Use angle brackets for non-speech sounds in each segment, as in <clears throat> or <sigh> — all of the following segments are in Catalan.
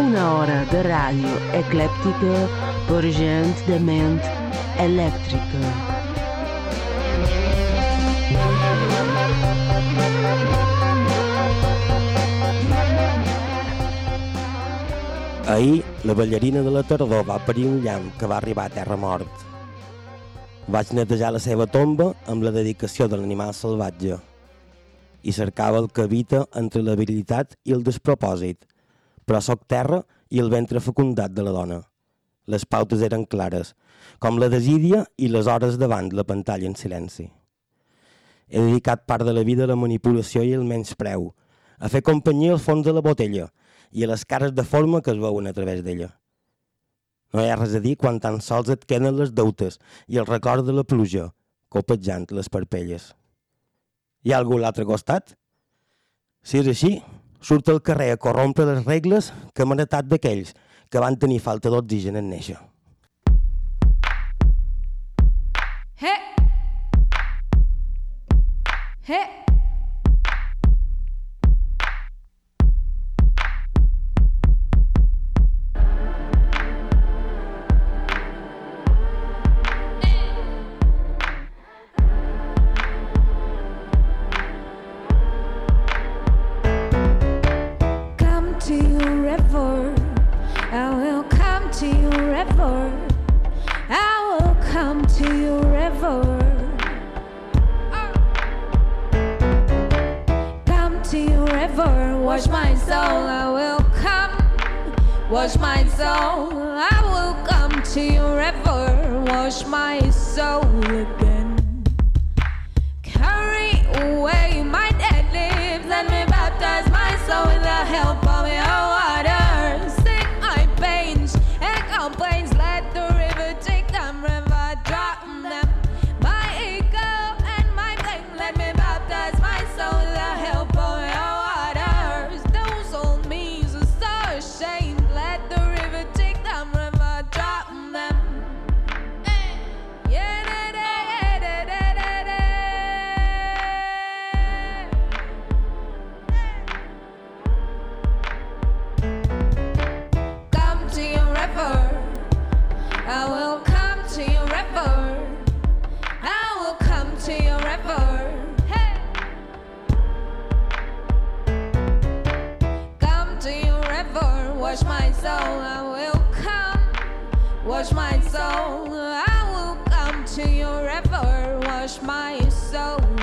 Una hora de ràdio eclèptica per gent de ment elèctrica. Ahir, la ballarina de la tardor va parir un llamp que va arribar a terra mort. Vaig netejar la seva tomba amb la dedicació de l'animal salvatge i cercava el que habita entre la virilitat i el despropòsit, però sóc terra i el ventre fecundat de la dona. Les pautes eren clares, com la desídia i les hores davant la pantalla en silenci. He dedicat part de la vida a la manipulació i el menyspreu, a fer companyia al fons de la botella i a les cares de forma que es veuen a través d'ella. No hi ha res a dir quan tan sols et queden les deutes i el record de la pluja, copejant les parpelles. Hi ha algú a l'altre costat? Si és així, surt al carrer a corrompre les regles que m'han heretat d'aquells que van tenir falta d'oxigen en néixer. Hey! Hey! Wash my soul. I will come, wash my soul. I will come to your river, wash my soul again. Carry away I will come, wash my soul. I will come to your river, wash my soul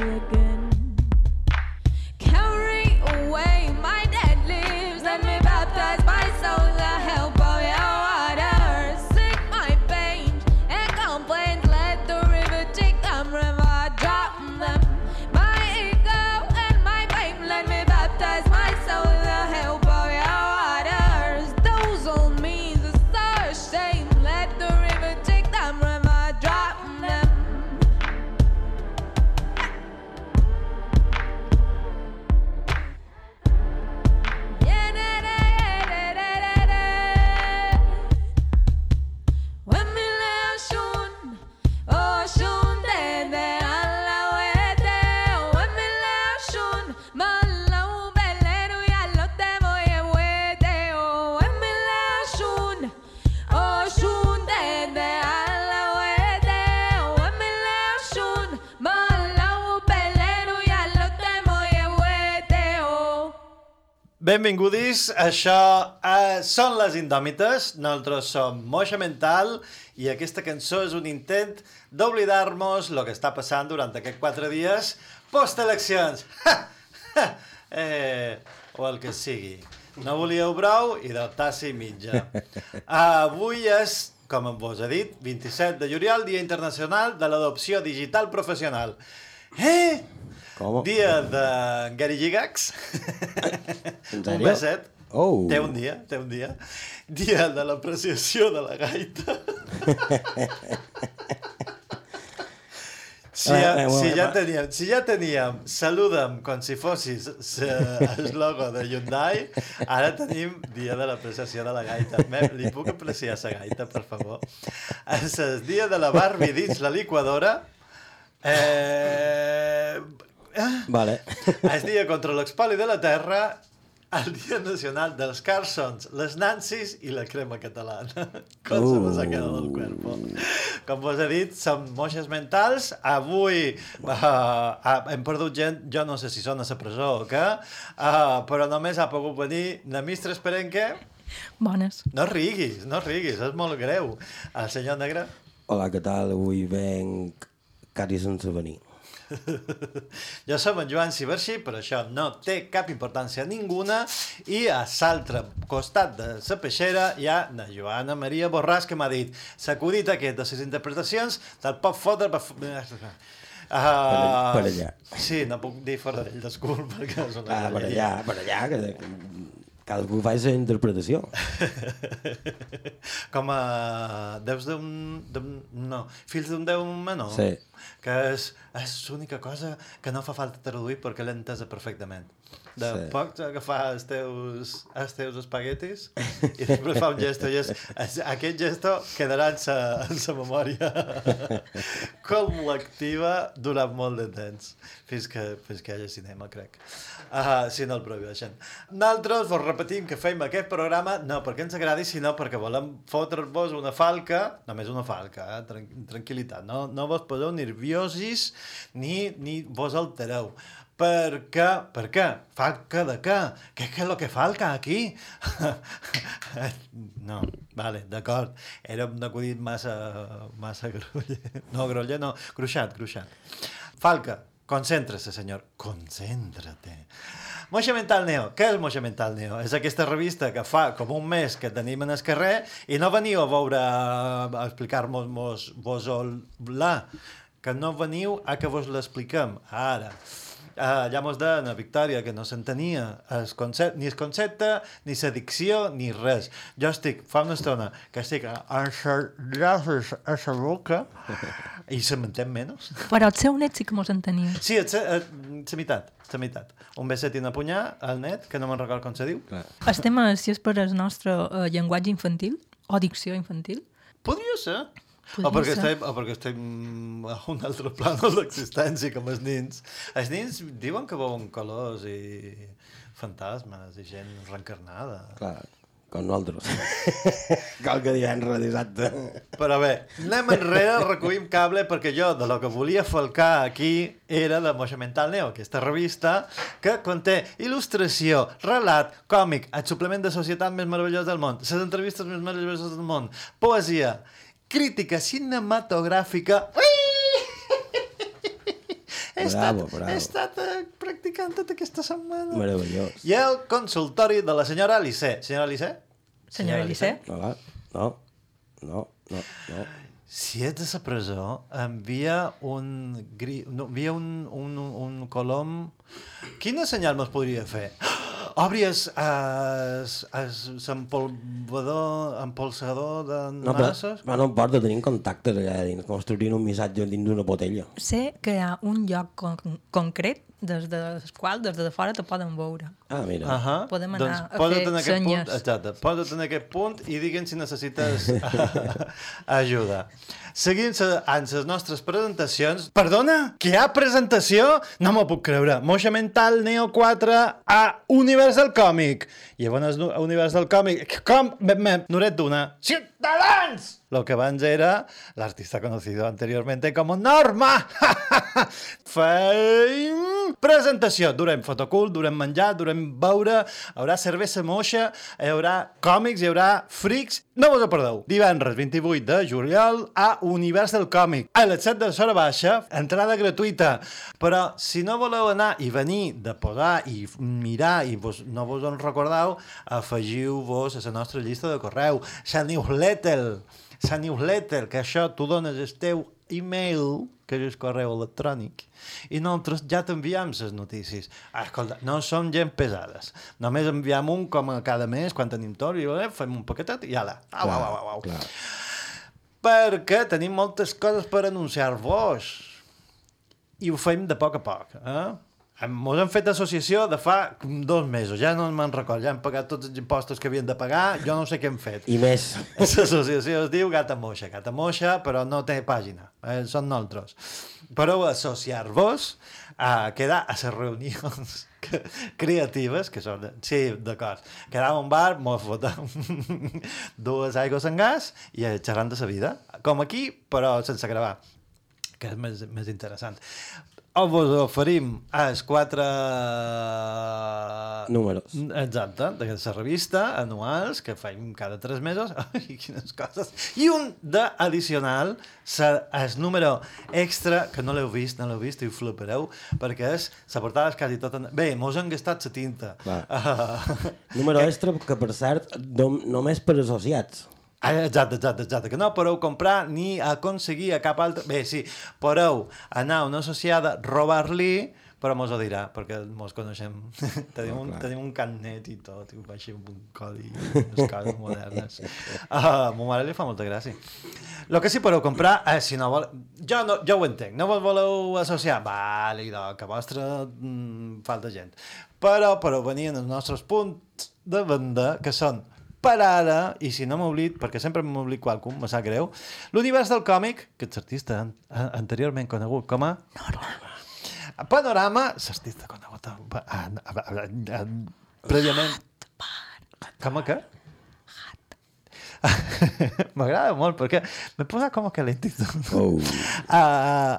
Benvingudis, això eh, són les Indòmites, nosaltres som Moixa Mental i aquesta cançó és un intent d'oblidar-nos el que està passant durant aquests quatre dies post-eleccions. <laughs> eh, o el que sigui. No volíeu brou i de tassa i mitja. <laughs> Avui és com vos he dit, 27 de juliol, Dia Internacional de l'Adopció Digital Professional. Eh? Com? Dia de Gary Gigax. Un beset. Oh. Té un dia, té un dia. Dia de l'apreciació de la gaita. <laughs> Si, Eh, ja, eh, bueno, si, ja va. teníem, si ja teníem saluda'm com si fossis el logo de Hyundai, ara tenim dia de l'apreciació de la gaita. Me, li puc apreciar la gaita, per favor? És el dia de la Barbie dins la liquadora. Eh... eh, <laughs> Vale. el dia contra l'expoli de la terra, el dia nacional dels Carsons, les Nancy's i la crema catalana. <laughs> Com se nos ha quedat el cuerpo. Com vos he dit, som moixes mentals. Avui uh, uh, hem perdut gent, jo no sé si són a la presó o què, uh, però només ha pogut venir la mistra Esperenque. Bones. No riguis, no riguis, és molt greu. El senyor Negre? Hola, què tal? Avui venc quasi sense venir. Jo som en Joan Ciberxi, però això no té cap importància ninguna i a l'altre costat de la peixera hi ha la Joana Maria Borràs que m'ha dit s'acudit aquest de les interpretacions te'l pot fotre per... Uh, per allà. Sí, no puc dir fora d'ell, desculpa, perquè és una Ah, per allà, per allà, que cadascú fa la interpretació. <laughs> Com a deus d'un... d'un- No, fills d'un déu menor. Sí. Que és, és l'única cosa que no fa falta traduir perquè l'he entesa perfectament. De Sí. poc agafar els teus, els teus espaguetis <laughs> i després fa un gesto i és, aquest gesto quedarà en sa, en sa memòria <laughs> col·lectiva durant molt de temps fins que, fins que hi hagi cinema, crec. Uh, si no el prohibeixen. Nosaltres vos repetim que fem aquest programa no perquè ens agradi, sinó perquè volem fotre-vos una falca, només una falca, eh? Tran tranquil·litat, no, no vos poseu nerviosis ni, ni vos altereu. Per què? Per què? Falca de què? Què és el que falca aquí? <laughs> no, vale, d'acord. Era un acudit massa, massa groller. <laughs> No, groller no, gruixat, gruixat. Falca, concéntrese, senyor. Concéntrate. Moixa Mental Neo. Què és Moixa Mental Neo? És aquesta revista que fa com un mes que tenim en el carrer i no veniu a veure, a explicar-nos mos, vos la, que no veniu a que vos l'expliquem ara. Uh, ja mos deien a Victòria que no s'entenia el ni el concepte, ni la dicció, ni res. Jo estic, fa una estona, que estic enxerrades a la boca <laughs> i se m'entén menys. Però el seu net sí que mos entenia. Sí, la meitat, la meitat. Un beset i una punyà al net, que no me'n recordo com se diu. El tema si és per el nostre uh, llenguatge infantil o dicció infantil. Podria ser. Podria o perquè, ser. estem, o perquè estem a un altre plànol d'existència, com els nins. Els nins diuen que veuen colors i fantasmes i gent reencarnada. Clar, com nosaltres. <laughs> Qualque divendres dissabte. Però bé, anem enrere, recollim cable, perquè jo de lo que volia falcar aquí era de Moixa Mental Neo, aquesta revista que conté il·lustració, relat, còmic, el suplement de societat més meravellós del món, les entrevistes més meravelloses del món, poesia, crítica cinematogràfica... He <laughs> estat, Bravo, bravo. he estat eh, practicant tota aquesta setmana. Meravellós. I el consultori de la senyora Elisé. Senyora Elisé? Senyora Elisé? No, va? no, no, no, no. Si ets a la presó, envia un, gri... no, envia un, un, un colom... Quina senyal mos podria fer? Obri es, es, es, l'empolvador, empolsador de No, però, nassos? però no importa, tenim contactes allà dins, construint un missatge dins d'una botella. Sé que hi ha un lloc con concret des del qual des de fora te poden veure. Ah, mira. Uh -huh. Podem anar doncs a fer en aquest punt, senyes. exacte, posa't en aquest punt i digue'ns si necessites <laughs> <laughs> ajuda. Seguim se- amb les nostres presentacions. Perdona, que hi ha presentació? No m'ho puc creure. Moixa Mental Neo 4 a Univers del Còmic. I llavors a Univers del Còmic, com? Me, me, Noret d'una. Ciutadans! Lo que abans era l'artista conocido anteriormente como Norma. <laughs> Fame presentació. Durem fotocult, durem menjar, durem beure, hi haurà cervesa moixa, hi haurà còmics, hi haurà frics. No vos ho perdeu. Divendres 28 de juliol a Univers del Còmic. A les 7 de l'hora baixa, entrada gratuïta. Però si no voleu anar i venir de posar i mirar i vos, no vos en recordeu, afegiu-vos a la nostra llista de correu. La newsletter, la newsletter, que això tu dones el teu email, que és el correu electrònic, i nosaltres ja t'enviem les notícies. Ah, escolta, no som gent pesades. Només enviem un com a cada mes, quan tenim tot, i eh, fem un paquetet i ala. Au, au, au, au. Clar. Perquè tenim moltes coses per anunciar-vos. I ho fem de poc a poc. Eh? Ens hem fet associació de fa dos mesos, ja no me'n record, ja hem pagat tots els impostos que havien de pagar, jo no sé què hem fet. I més, <laughs> L'associació es diu Gata Moixa, Gata Moixa, però no té pàgina, eh, són nosaltres. Però associar-vos a quedar a les reunions <laughs> creatives, que són... Sí, d'acord. Quedar a un bar, mos fotem <laughs> dues aigües en gas i xerrant de la vida. Com aquí, però sense gravar, que és més, més interessant. O vos oferim els quatre... números. Exacte, de la revista anuals que fem cada tres mesos. <laughs> Ai, quines coses. I un d'addicional, el número extra, que no l'heu vist, no l'heu vist i ho flipareu, perquè és, la portada és quasi tota... Bé, mos han gastat la tinta. Clar. <laughs> Uh, Número extra, que per cert, nom només per associats. Ah, Exacte, exacte, exacte, que no podeu comprar ni aconseguir a cap altre... Bé, sí, podeu anar a una associada, robar-li, però mos ho dirà, perquè mos coneixem. <laughs> tenim, un, clar. tenim un carnet i tot, i baixem un codi, unes coses modernes. Uh, ma mare li fa molta gràcia. El que sí podeu comprar, eh, si no vol... Jo, no, jo ho entenc, no vos voleu associar? Vale, idò, que vostre mm, falta gent. Però podeu venir en els nostres punts de venda, que són per ara, i si no m'oblid, perquè sempre m'oblid qualcun, me sap greu, l'univers del còmic, que és artista an anteriorment conegut com a... Panorama. Panorama, l'artista conegut a, a, a, a, a, prèviament... Com a què? <laughs> M'agrada molt perquè m'he posat com a calentito. Oh. A,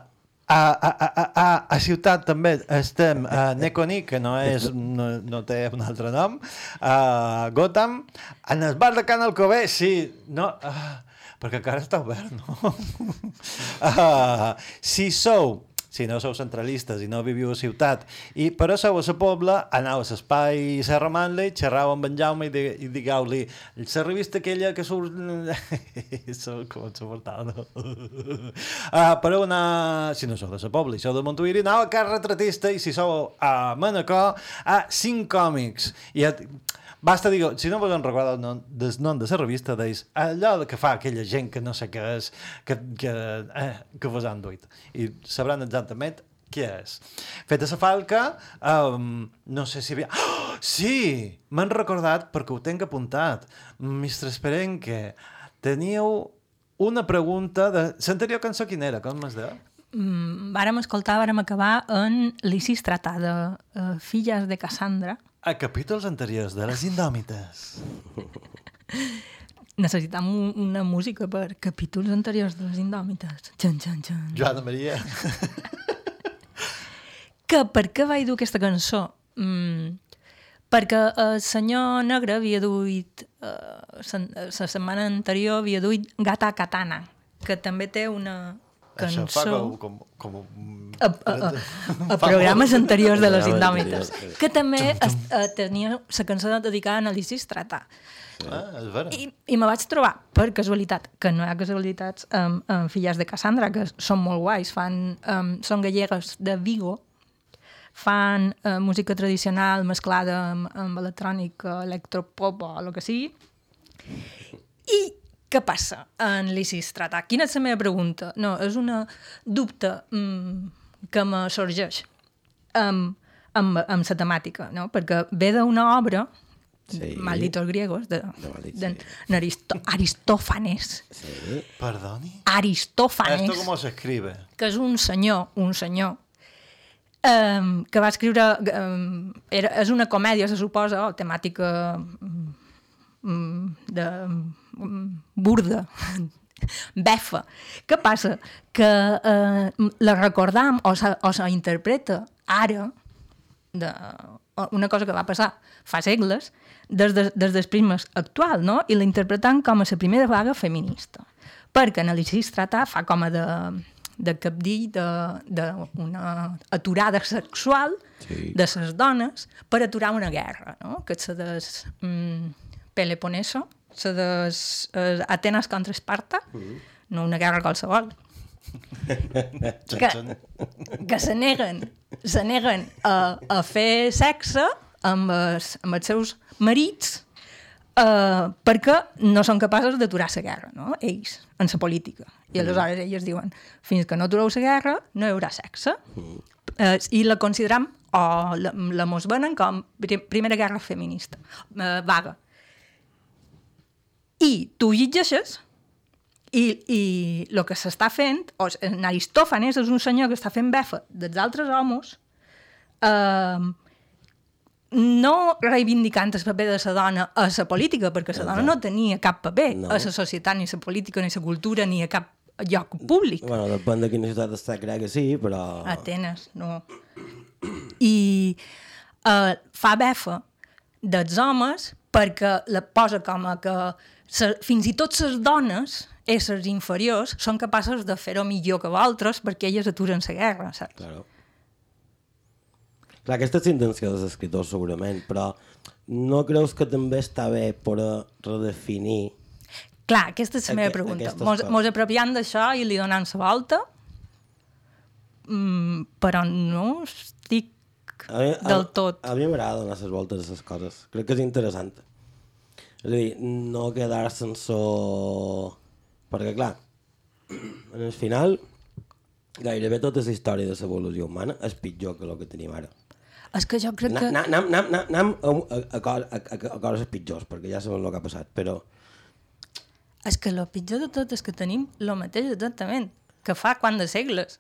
<laughs> a, a, a, a, a, Ciutat també estem a Neconi, que no, és, no, no té un altre nom, a Gotham, en el bar de Can Alcobé, sí, no, ah, perquè encara està obert, no? <laughs> Ah, si sou si no sou centralistes i no viviu a ciutat, i però sou a la pobla, anau a l'espai Serra Manley, xerrau amb en Jaume i, di, i digueu-li la revista aquella que surt... <laughs> Com se portava, <laughs> no? uh, però anar... Si no sou de la pobla i sou de Montuïri, anau a Cas Retratista i si sou a Manacor, a Cinc Còmics. I a, Basta dir, si no vos en recordo el nom, del nom de la revista, deis allò que fa aquella gent que no sé què és, que, que, eh, que vos han duit. I sabran exactament què és. Feta la falca, um, no sé si havia... Oh, sí! M'han recordat, perquè ho tenc apuntat. Mestre Esperenque, teníeu una pregunta de... L'anterior cançó quina era? Com es deia? Mm, vàrem escoltar, vàrem acabar en Lisistrata, de uh, Filles de Cassandra. A capítols anteriors de les Indòmites. <laughs> Necessitam un, una música per capítols anteriors de les Indòmites. Xan, xan, xan. Joana Maria. <laughs> Que per què vaig dur aquesta cançó? Mm, perquè el senyor Negre havia duit, eh, la setmana anterior havia duit Gata Katana, que també té una Això cançó... fa com... com, com a, a, a, a <laughs> programes anteriors de les Indòmites, que també es, uh, tenia la cançó dedicada a Lisistrata. Ah, és vera. I, I me vaig trobar, per casualitat, que no hi ha casualitats, amb, amb Filles de Cassandra, que són molt guais, fan, um, són gallegues de Vigo, fan uh, música tradicional mesclada amb, amb electrònica, electropop o el que sigui. I què passa en Lisistrata? Quina és la meva pregunta? No, és una dubte mm, que me sorgeix amb, amb, amb la temàtica, no? perquè ve d'una obra Sí. Malditos griegos, de, De de, sí. Aristo, Aristófanes. Sí. Perdoni? Aristófanes, Esto com se escribe? que és un senyor, un senyor, um, que va escriure... Um, era, és una comèdia, se suposa, o temàtica um, de um, burda, befa. Què passa? Que uh, la recordam o se, o se interpreta ara, de, una cosa que va passar fa segles, des, de, des del prisma actual, no? i la interpretant com a la primera vaga feminista. Perquè Analisis Strata fa com a de, de capdill d'una aturada sexual Sí. de les dones per aturar una guerra, no? que és la des mm, Peloponeso, la des eh, Atenes contra Esparta, no una guerra qualsevol, <laughs> que, que se neguen, se neguen a, a fer sexe amb els, amb els seus marits uh, perquè no són capaços d'aturar la guerra, no? ells, en la política. I aleshores elles diuen, fins que no atureu la guerra, no hi haurà sexe. Uh, I la consideram, o la, la mos venen com pri- primera guerra feminista, uh, vaga. I tu llegeixes i, i el que s'està fent, o en Aristòfanes és un senyor que està fent befa dels altres homes, eh, no reivindicant el paper de la dona a la política, perquè la dona no tenia cap paper No. a la societat, ni a la política, ni a la cultura, ni a cap lloc públic. Bueno, depèn de quina ciutat està, crec que sí, però... Atenes, no. I uh, fa befa dels homes perquè la posa com a que fins i tot les dones, éssers inferiors, són capaces de fer-ho millor que altres perquè elles aturen la guerra, saps? Claro. Clar, aquesta és la intenció dels escriptors segurament, però no creus que també està bé per redefinir Clar, aquesta és la meva pregunta. Mos, coses. mos apropiem d'això i li donem la volta, mm, però no estic A mi, del tot. A, a mi m'agrada donar les voltes a les coses. Crec que és interessant. És a dir, no quedar-se en so... Perquè, clar, en el final, gairebé tota la història de l'evolució humana és pitjor que el que tenim ara. És que jo crec que... Anem, anem, anem, anem a, a, a, a, a coses pitjors, perquè ja sabem el que ha passat, però... És que el pitjor de tot és que tenim el mateix exactament que fa quant de segles.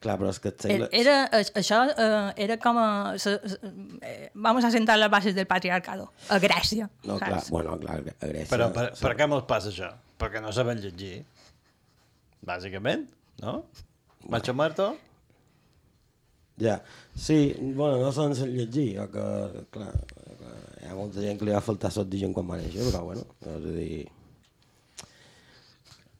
Clar, però és que... el Era, Segle... era, aix- això eh, era com a... Se, se, eh, vamos a sentar les bases del patriarcado. A Grècia. No, clar, saps? bueno, clar, a Grècia... Però per, per què mos passa això? Perquè no sabem llegir. Bàsicament, no? Macho muerto? Ja, sí, bueno, no saben llegir, o que, clar, que hi ha molta gent que li va faltar sot d'origen quan va néixer, però bueno, és a dir...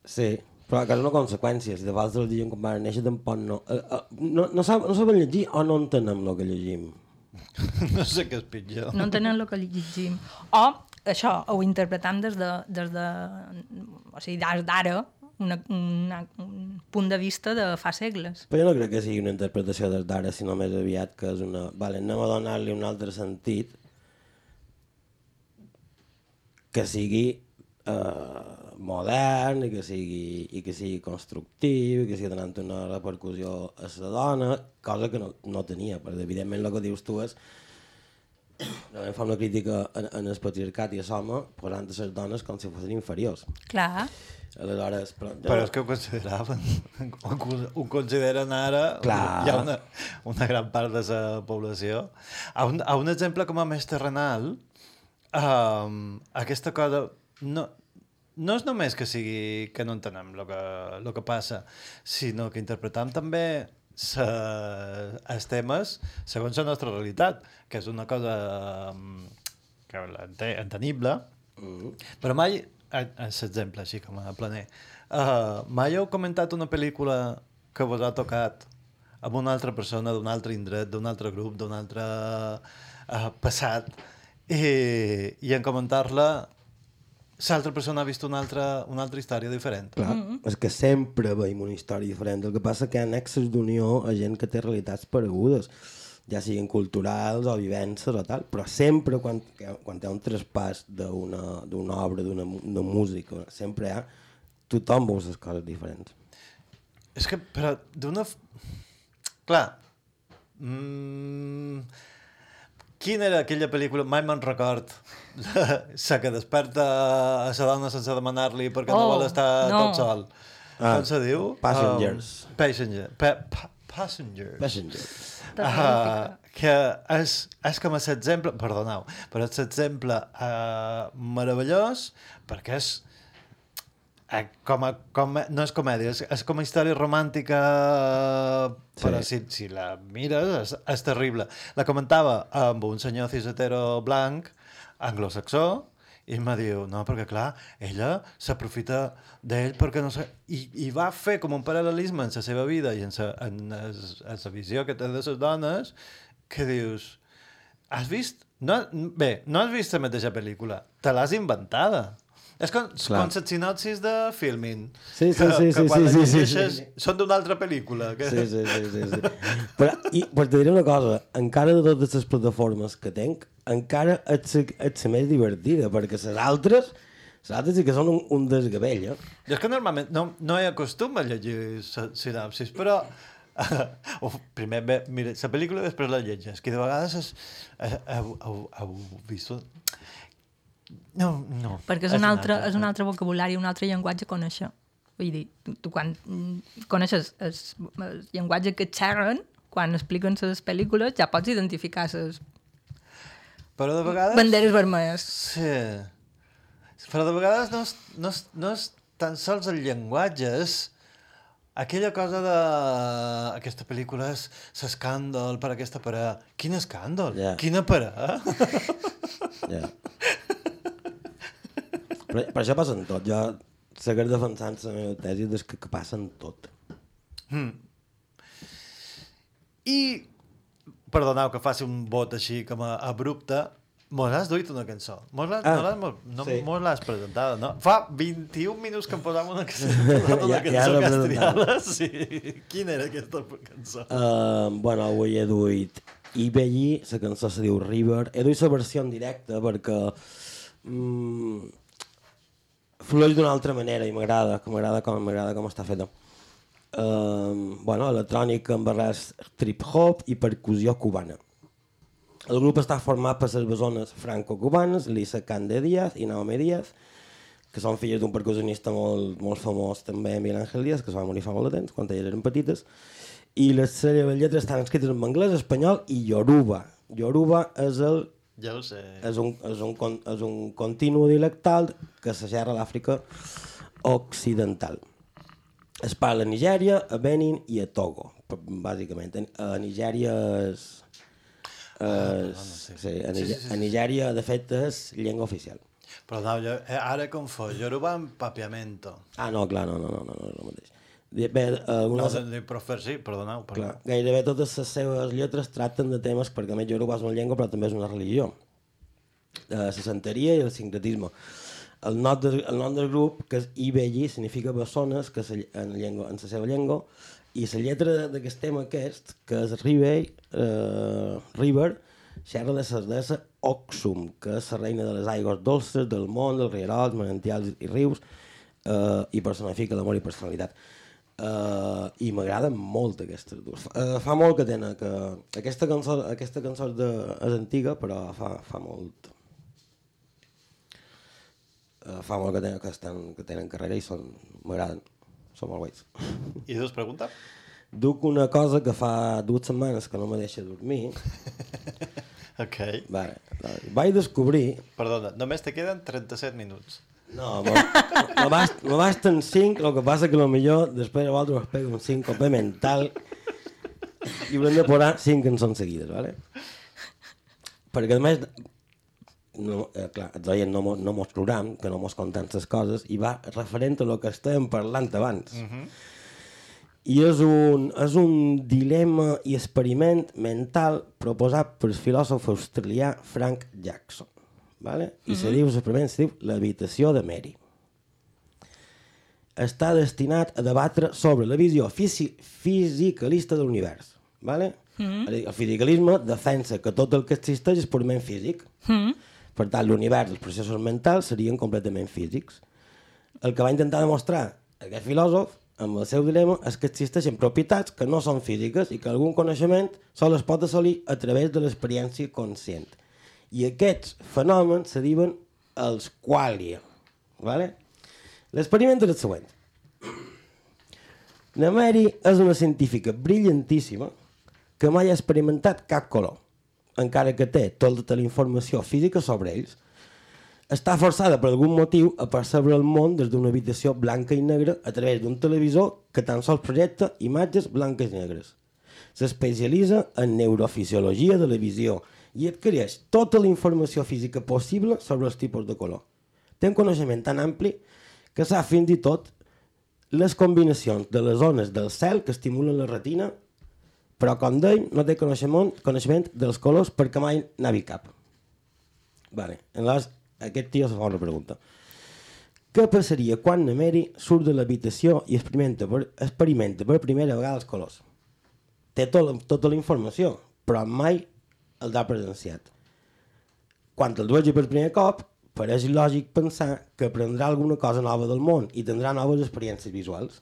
Sí, però que és una conseqüència, si te falta l'origen quan va néixer tampoc no... Eh, eh, no, no, sab, no saben llegir o no entenem el que llegim. <laughs> no sé què és pitjor. No entenem el que llegim. O, això, ho interpretam des de... Des de o sigui, des d'ara, una, una, un punt de vista de fa segles. Però jo no crec que sigui una interpretació des d'ara, sinó més aviat que és una... Vale, anem a donar-li un altre sentit que sigui eh, modern i que sigui, i que sigui constructiu i que sigui donant una repercussió a la dona, cosa que no, no tenia, perquè evidentment el que dius tu és Realment fa una crítica en, en el patriarcat i a l'home posant a les dones com si fossin inferiors. Clar. Aleshores, però, Però és que ho consideraven. Ho, con- ho consideren ara. Clar. Hi ha una, una gran part de la població. A un, a un exemple com a més terrenal, um, aquesta cosa... No, no és només que sigui que no entenem el que, lo que passa, sinó que interpretam també sa, els temes segons la nostra realitat, que és una cosa um, que l'ente- entenible, Mm. però mai, l'exemple així com a planer, uh, mai heu comentat una pel·lícula que vos ha tocat amb una altra persona d'un altre indret, d'un altre grup, d'un altre uh, passat, i, i en comentar-la l'altra persona ha vist una altra, una altra història diferent. Clar, mm -hmm. és que sempre veiem una història diferent. El que passa que hi ha nexes d'unió a gent que té realitats paregudes, ja siguin culturals o vivències o tal, però sempre quan, quan hi ha un traspàs d'una d'una obra, d'una música, sempre hi ha... Tothom veu les coses diferents. És que, però, d'una... Clar. Mm... Quina era aquella pel·lícula? Mai me'n record. <laughs> La que desperta a la dona sense demanar-li perquè no Oh, vol estar no. tot sol. Ah, Com se diu? Passengers. Um, passenger. Pa pa passengers. Passenger. Uh, que és, és com a l'exemple, perdoneu, però és l'exemple uh, meravellós perquè és com a, com a, no és comèdia, és, és com a història romàntica, sí. però si, si la mires és, és terrible. La comentava amb un senyor cisetero blanc, anglosaxó, i em va dir, no, perquè clar, ella s'aprofita d'ell perquè no sé... I, I va fer com un paral·lelisme en la seva vida i en la, en, es- en la visió que té de les dones que dius, has vist... No, bé, no has vist la mateixa pel·lícula, te l'has inventada. És com, Clar. com les sinopsis de filming. Sí, sí, que, sí, que sí, quan sí, sí, sí, sí. són d'una altra pel·lícula. Que... Sí, sí, sí, sí, sí. Però, i, però te diré una cosa, encara de totes les plataformes que tenc, encara ets, ets la més divertida, perquè les altres, les altres sí que són un, un desgavell, eh? Jo és que normalment no, no hi acostuma a llegir si- sinopsis, però <laughs> o primer mira, la pel·lícula i després la llegeix, que de vegades és, eh, heu, heu, heu vist... No, no. Perquè és un, altre, és un altre vocabulari, un altre llenguatge a conèixer. Vull dir, tu, tu quan mm, coneixes el, el llenguatge que xerren, quan expliquen les pel·lícules, ja pots identificar les Però de vegades... banderes vermelles. Sí. Però de vegades no és, no és, no és tan sols el llenguatge, és aquella cosa de... Aquesta pel·lícula és l'escàndol per aquesta parada. Quin escàndol? Ja. Quina parada? <laughs> Ja. Però, però això passa en tot. Jo seguiré defensant la meva tesi des que, que passa en tot. I, perdoneu que faci un vot així com a abrupte, mos has duit una cançó. Mos l'has Ah, no no, sí. presentada, no? Fa 21 minuts que em posava una cançó, <laughs> una Ja- ja cançó l'he castellana. Sí. Quina era aquesta cançó? Uh, bueno, avui he duit Ibelli, la cançó se diu River. He duit la versió en directe perquè mm, flueix d'una altra manera i m'agrada, m'agrada com m'agrada com està feta. Uh, bueno, electrònica amb barres trip-hop i percussió cubana. El grup està format per les besones franco-cubanes, Lisa Cande Díaz i Naomi Díaz, que són filles d'un percussionista molt, molt famós també, Miguel Ángel Díaz, que es va morir fa molt de temps, quan elles eren petites, i les seves lletres estan escrites en anglès, espanyol i yoruba. Yoruba és, el, Ja ho sé. és, un, és, un, és un continu dialectal que se xerra a l'Àfrica occidental. Es parla a Nigèria, a Benin i a Togo, bàsicament. A Nigèria és... és sí, a, Nigè- a Nigèria, de fet, és llengua oficial. Però no, jo, eh, ara confós. Yoruba amb papiamento. Ah, no, clar, no, no, no, no, no és el mateix. Bé, No, algunes, de, de profer, sí, perdoneu. Clar, perdoneu. gairebé totes les seves lletres tracten de temes, perquè a més Yoruba és una llengua, però també és una religió. Eh, la santeria i el sincretisme. El nom, del, el nom del grup, que és Ibelli, significa bessones que se, en, llengua, en la seva llengua, i la lletra d'aquest tema aquest, que és River, eh, River xerra de la deessa Oxum, que és la reina de les aigües dolces del món, dels rierols, manantials i rius, eh, i personifica l'amor i personalitat. Uh, i m'agraden molt aquestes dues. Uh, fa molt que tenen que... Aquesta cançó, aquesta cançó és, de, és antiga, però fa, fa molt... Uh, fa molt que tenen, que, estan, que tenen carrera i són m'agraden. Són molt guais. <laughs> I dus pregunta? Duc una cosa que fa dues setmanes que no me deixa dormir. <laughs> Ok. Vale, vale. Vaig descobrir... Perdona, només te queden 37 minuts. No, me, me, bast, me basten 5, el que passa que millor després a vosaltres us pego un 5 copé mental i haurem de posar 5 cançons seguides, ¿vale? Perquè a més, no, eh, clar, els oients no, no mos clouran, que no mos conten les coses, i va referent a lo que estàvem parlant abans. I és un, és un dilema i experiment mental proposat pel filòsof australià Frank Jackson. ¿Vale? I se diu, l'experiment se diu l'habitació de Mary. Està destinat a debatre sobre la visió fisi fisicalista de l'univers. ¿vale? Mm El fisicalisme defensa que tot el que existeix és purament físic. Mm Per tant, l'univers, els processos mentals serien completament físics. El que va intentar demostrar aquest filòsof amb el seu dilema és que existeixen propietats que no són físiques i que algun coneixement sol es pot assolir a través de l'experiència conscient. I aquests fenòmens se diuen els qualia. ¿vale? L'experiment és el següent. La Mary és una científica brillantíssima que mai ha experimentat cap color, encara que té tota la informació física sobre ells. està forçada per algun motiu a percebre el món des d'una habitació blanca i negra a través d'un televisor que tan sols projecta imatges blanques i negres. S'especialitza en neurofisiologia de la visió i adquireix tota la informació física possible sobre els tipus de color. Té un coneixement tan ampli que sap fins i tot les combinacions de les zones del cel que estimulen la retina, però com deim, no té coneixement, coneixement dels colors perquè mai vist cap. Vale. Aleshores, aquest tio se fa una pregunta. Què passaria quan na Mary surt de l'habitació i experimenta per, experimenta per primera vegada els colors? Té tot, tota la informació, però mai els ha presenciat. Quan el vegi per primer cop, pareix lògic pensar que aprendrà alguna cosa nova del món i tindrà noves experiències visuals.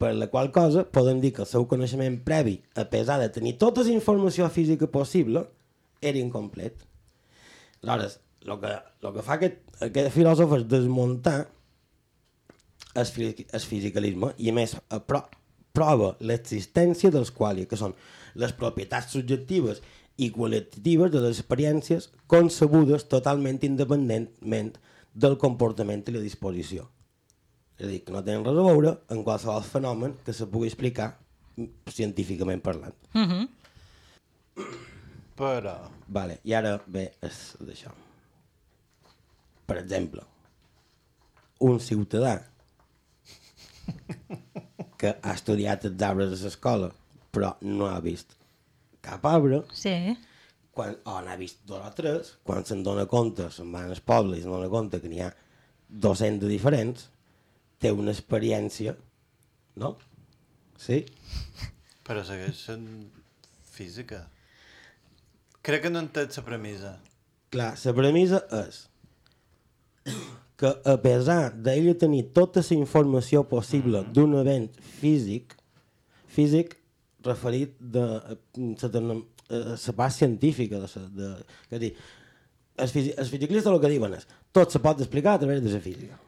Per la qual cosa podem dir que el seu coneixement previ, a pesar de tenir tota la informació física possible, era incomplet. Aleshores, el que, el que fa aquest, aquest filòsof és desmuntar el, el fisicalisme i a més pro, prova l'existència dels qualia, que són les propietats subjectives i qualitatives de les experiències concebudes totalment independentment del comportament i la disposició. És a dir, que no tenen res a veure en qualsevol fenomen que se pugui explicar científicament parlant. Però... Vale, i ara ve és d'això. Per exemple, un ciutadà <laughs> que ha estudiat els arbres a l'escola però no ha vist cap arbre, Sí. quan, o n'ha vist dos o tres, quan se'n dona compte, se'n va al poble i se'n dona compte que n'hi ha 200 de diferents, té una experiència, no? Sí? <laughs> Però segueix sent física. Crec que no entens la premissa. Clar, la premissa és que a pesar d'ella tenir tota la informació possible d'un event físic, físic referit de a la part científica, de, sa- de, a dir, els, fisi, els fisicalistes el que diuen és tot se pot explicar a través de la física.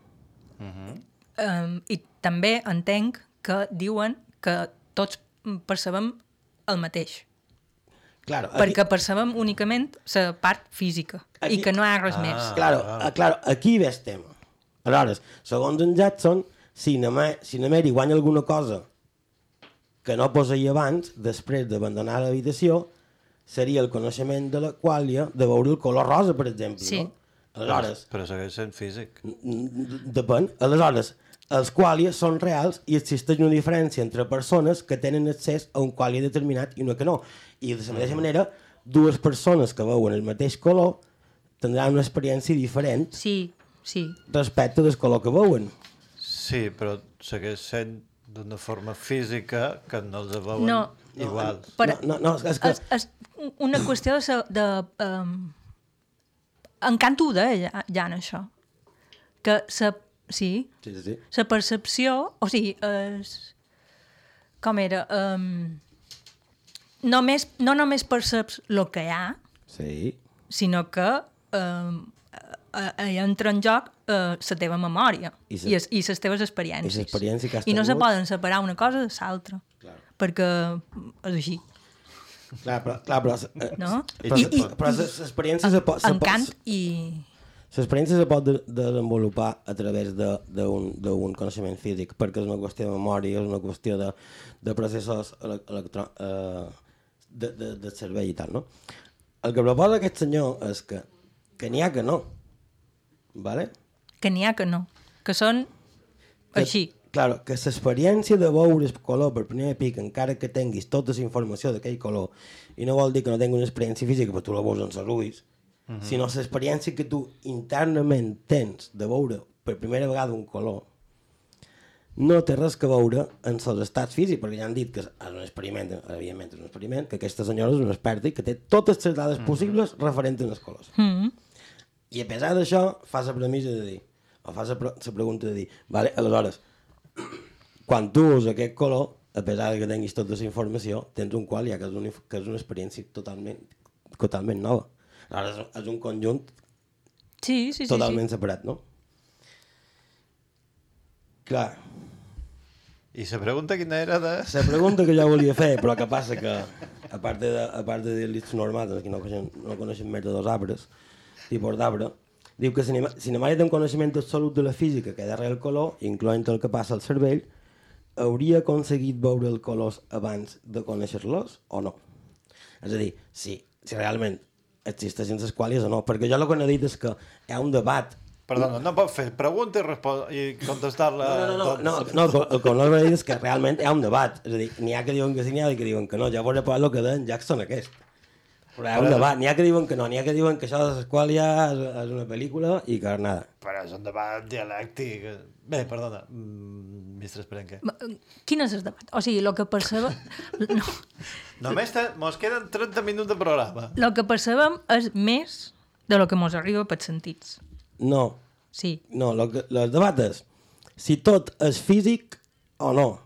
Um, I també entenc que diuen que tots percebem el mateix. Claro, aquí, Perquè percebem únicament la part física Aquí- i que no hi ha res més. Claro, ah. claro, aquí ve el tema. Aleshores, segons en Jackson, si na, Ma- si na Mary guanya alguna cosa que no posseïa abans, després d'abandonar l'habitació, seria el coneixement de la quàlia de veure el color rosa, per exemple. Sí. No? Aleshores, Però segueix sent físic. depèn. Aleshores, els quàlies són reals i existeix una diferència entre persones que tenen accés a un quàlia determinat i una que no. I de la mateixa manera, dues persones que veuen el mateix color tindran una experiència diferent Sí, sí. respecte del color que veuen. Sí, però segueix sent d'una forma física que no els veuen No. iguals. No, no, no, és que... és, és una qüestió de... sa- de um, encanto de ja, ja en això. Que sa, sí, Sí, sí, sí. la percepció, o sigui, és, com era, um, només, no només perceps el que hi ha, Sí. sinó que um, hi entra en joc la teva memòria I sa- i, es, i les teves experiències. I l'experiència que has I no se poden separar una cosa de l'altra, perquè és així. Clar, però... Clar, però eh, No? Però, I- I, però, l'experiència se pot... se Encant i... L'experiència se pot de, de desenvolupar a través de- d'un coneixement físic, perquè és una qüestió de memòria, és una qüestió de, de processos ele electro, eh, de, de, de cervell i tal, no? El que proposa aquest senyor és que, que n'hi ha que no, ¿vale? que n'hi ha que no, que són Que, així. Claro, que l'experiència de veure el color per primer pic, encara que tinguis tota la informació d'aquell color, i no vol dir que no tinguis una experiència física, però tu la veus en els ulls, sinó l'experiència que tu internament tens de veure per primera vegada un color, no té res que veure en els estats físics, perquè ja han dit que és un experiment, evidentment és un experiment, que aquesta senyora és una experta i que té totes les dades possibles referents als colors. Mm. I a pesar d'això, fa la premissa de dir, o fa la, pre la pregunta de dir, vale, aleshores, <clears throat> quan tu veus aquest color, a pesar de que tinguis tota la informació, tens un qual ja que és, una, que és una experiència totalment, totalment nova. Aleshores, és un conjunt Sí, sí, sí. totalment separat, no? Clar, I la pregunta quina era de... la pregunta que jo volia fer, però que passa que, a part de, a part de dir-li els normals, que no coneixen, no coneixen més de dos arbres, tipus d'arbre, diu que si Cinemària té un coneixement absolut de la física que darrere el color, incloent el que passa al cervell, hauria aconseguit veure els colors abans de conèixer-los o no? És a dir, si, si realment existeixen les quàlies o no, perquè jo el que no he dit és que hi ha un debat Perdona, no pot fer pregunta i, i contestar-la... No, no, no, tot. no, no, el que- el no he dit és que realment hi ha un debat. És a dir, n'hi ha que diuen que sí, n'hi ha que diuen que no. Veuré pas el que deien Jackson aquest. Però un debat. N'hi ha que diuen que no, n'hi ha que diuen que això de l'Esquàlia és, és una pel·lícula i que nada. Però és un debat dialèctic. Bé, perdona, mm, Mistre Esperenque. Quin és el debat? O sigui, el que percebem... <laughs> No, Només te, mos queden 30 minuts de programa. el que percebem és més de lo que mos arriba pels sentits. No, Sí. no, lo que, el debat és si tot és físic o no.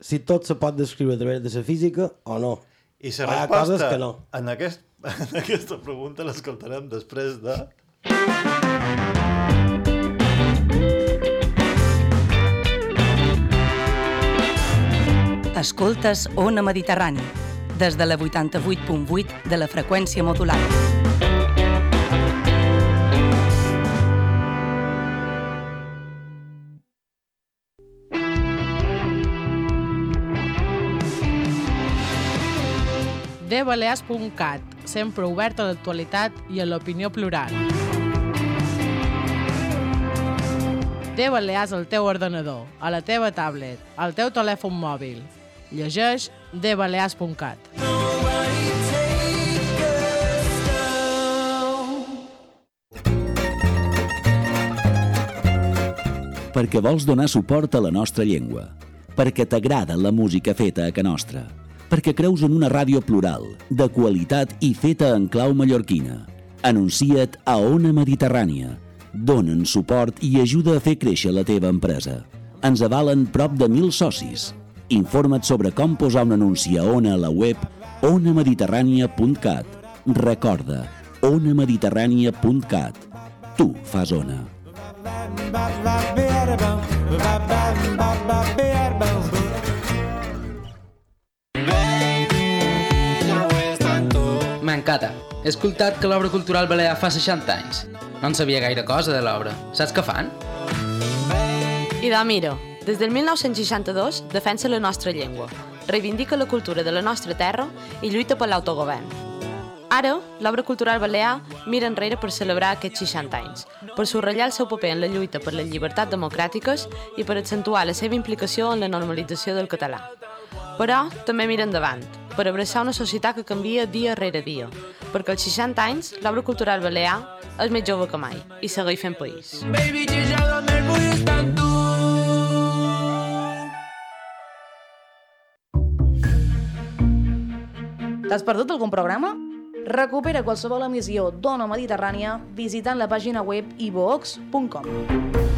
Si tot se pot descriure a través de la física o no. I la ha resposta coses que no. en, aquest, <laughs> en aquesta pregunta l'escoltarem després de... Escoltes Ona Mediterrani, des de la 88.8 de la freqüència modulada. dbalears.cat, sempre obert a l'actualitat i a l'opinió plural. Té Balears al teu ordenador, a la teva tablet, al teu telèfon mòbil. Llegeix dbalears.cat. perquè vols donar suport a la nostra llengua, perquè t'agrada la música feta a ca nostra, perquè creus en una ràdio plural, de qualitat i feta en clau mallorquina. Anuncia't a Ona Mediterrània. Donen suport i ajuda a fer créixer la teva empresa. Ens avalen prop de mil socis. Informa't sobre com posar un anunci a Ona a la web onamediterrània.cat. Recorda, onamediterrània.cat. Tu fas Ona. M'encanta. He escoltat que l'obra cultural balear fa 60 anys. No en sabia gaire cosa de l'obra. Saps què fan? I de mira, des del 1962 defensa la nostra llengua, reivindica la cultura de la nostra terra i lluita per l'autogovern. Ara, l'obra cultural balear mira enrere per celebrar aquests 60 anys, per subratllar el seu paper en la lluita per les llibertats democràtiques i per accentuar la seva implicació en la normalització del català. Però també mira endavant, per abraçar una societat que canvia dia rere dia, perquè als 60 anys l'obra cultural balear és més jove que mai i segueix fent país. T'has perdut algun programa? Recupera qualsevol emissió d'Ona Mediterrània visitant la pàgina web ivox.com.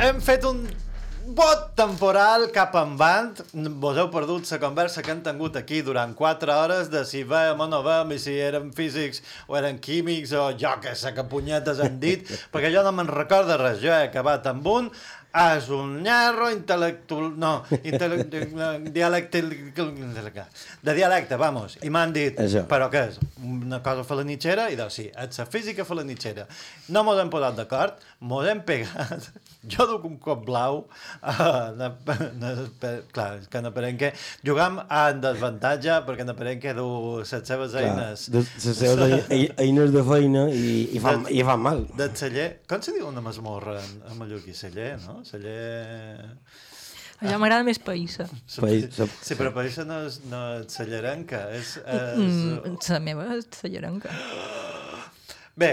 hem fet un vot temporal cap en band. Vos heu perdut la conversa que hem tingut aquí durant 4 hores de si veiem o no veiem i si eren físics o eren químics o jo que sé que punyetes han dit, <laughs> perquè jo no me'n recordo res. Jo he acabat amb un és un nyarro intel·lectual... No, intel·lectual... <laughs> dialecte... De dialecte, vamos. I m'han dit, Això. però què és? Una cosa falanitxera? I doncs sí, és la física falanitxera. No mos hem posat d'acord, mos hem pegat. <laughs> Jo duc un cop blau. Uh, na, na, per, clar, és que Naparenque jugam en desavantatge perquè Naparenque du les seves Clar, eines. de- les seves ei- <laughs> ei- eines de feina i, i, fan, De- i fan mal. De celler. Com se diu una masmorra en, en mallorquí? Celler, no? Celler... Allò m'agrada més païssa. País- sa- Sí, però païssa no és, no és cellerenca, és... és... Mm, la meva és cellarenca. Bé,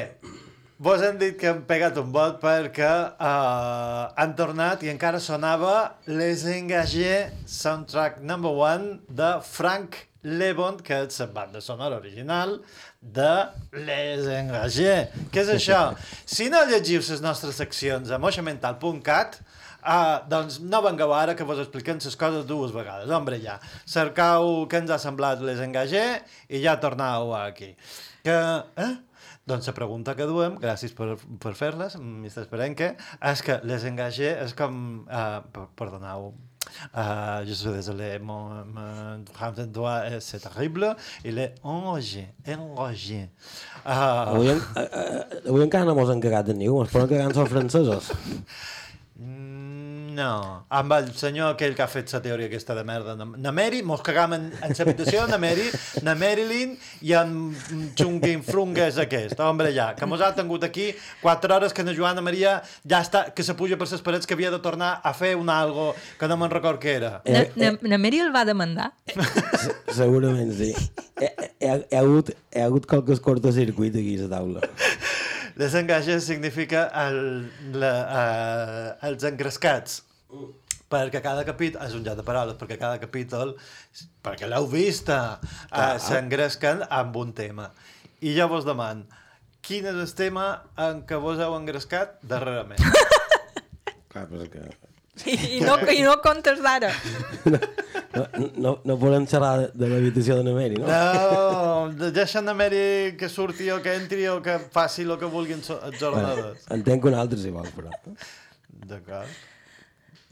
vos hem dit que hem pegat un vot perquè uh, han tornat i encara sonava Les Engagés soundtrack number one de Frank Lebon, que és la banda sonora original de Les Engagés. Què és això? <laughs> Si no llegiu les nostres seccions a moixamental.cat, Ah, doncs no vengueu ara que vos expliquem les coses dues vegades. Hombre, ja. Cercau què ens ha semblat les engagé i ja tornau aquí. Que, eh? Doncs la pregunta que duem, gràcies per, per fer-les, Mr. Esperenque, és que les engagé és com... Uh, perdoneu, uh, je suis désolé, mon, mon français doit, eh, c'est terrible, il est engagé, engagé. Uh, Avui, en, a, a, avui encara no mos han cagat de ningú, ens poden cagar en els francesos. <laughs> No, amb el senyor aquell que ha fet la teoria aquesta de merda. Na- Na Mary, mos cagam en, en l'habitació de <laughs> na Mary, na Marilyn i en Chungin Frungues aquest, hombre ja, que mos ha tingut aquí 4 hores que na Joana Maria ja està, que se puja per les parets que havia de tornar a fer un algo que no me'n record què era. Na, na, na Mary el va demandar. Segurament sí. Hi ha, hi ha, hi ha, hagut, hi ha hagut qualques cortocircuit aquí a la taula. Desengages significa el, la, uh, els engrescats. Perquè cada capítol, és un joc de paraules, perquè cada capítol, perquè l'heu vist, uh, s'engresquen amb un tema. I jo vos deman, quin és el tema en què vos heu engrescat darrerament? <laughs> Clar, però és que... I no, i no comptes d'ara. No, no, no podem xerrar de, de l'habitació de Nameri, no? No, deixa a Mary que surti o que entri o que faci el que vulguin so- els ordenadors. Bueno, entenc un altre si vol, però. D'acord.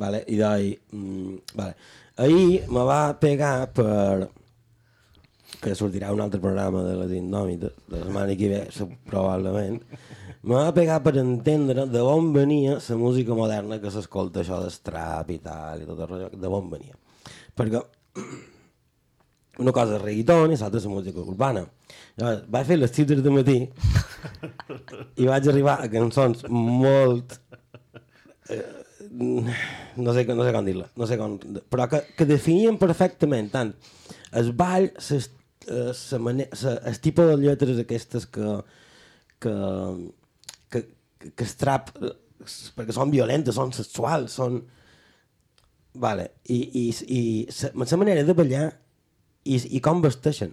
Vale, i d'ahir... Mm, vale. Ahir me va pegar per... que sortirà un altre programa de les Indòmites, de la setmana que ve, probablement, me va pegar per entendre de on venia la música moderna que s'escolta, això d'estrap i tal, i tot el rotllo, de on venia. Perquè <clears throat> una cosa és reggaeton i l'altra és la música urbana. Llavors, vaig fer les 6 de matí <laughs> i vaig arribar a cançons molt no sé, no sé com dir-la, no sé com, però que, que definien perfectament tant el ball, ses, eh, sa mane- sa, el tipus de lletres aquestes que, que, que, que, es trap, eh, perquè són violentes, són sexuals, són... Vale. I, i, i sa, sa manera de ballar i, i com vesteixen.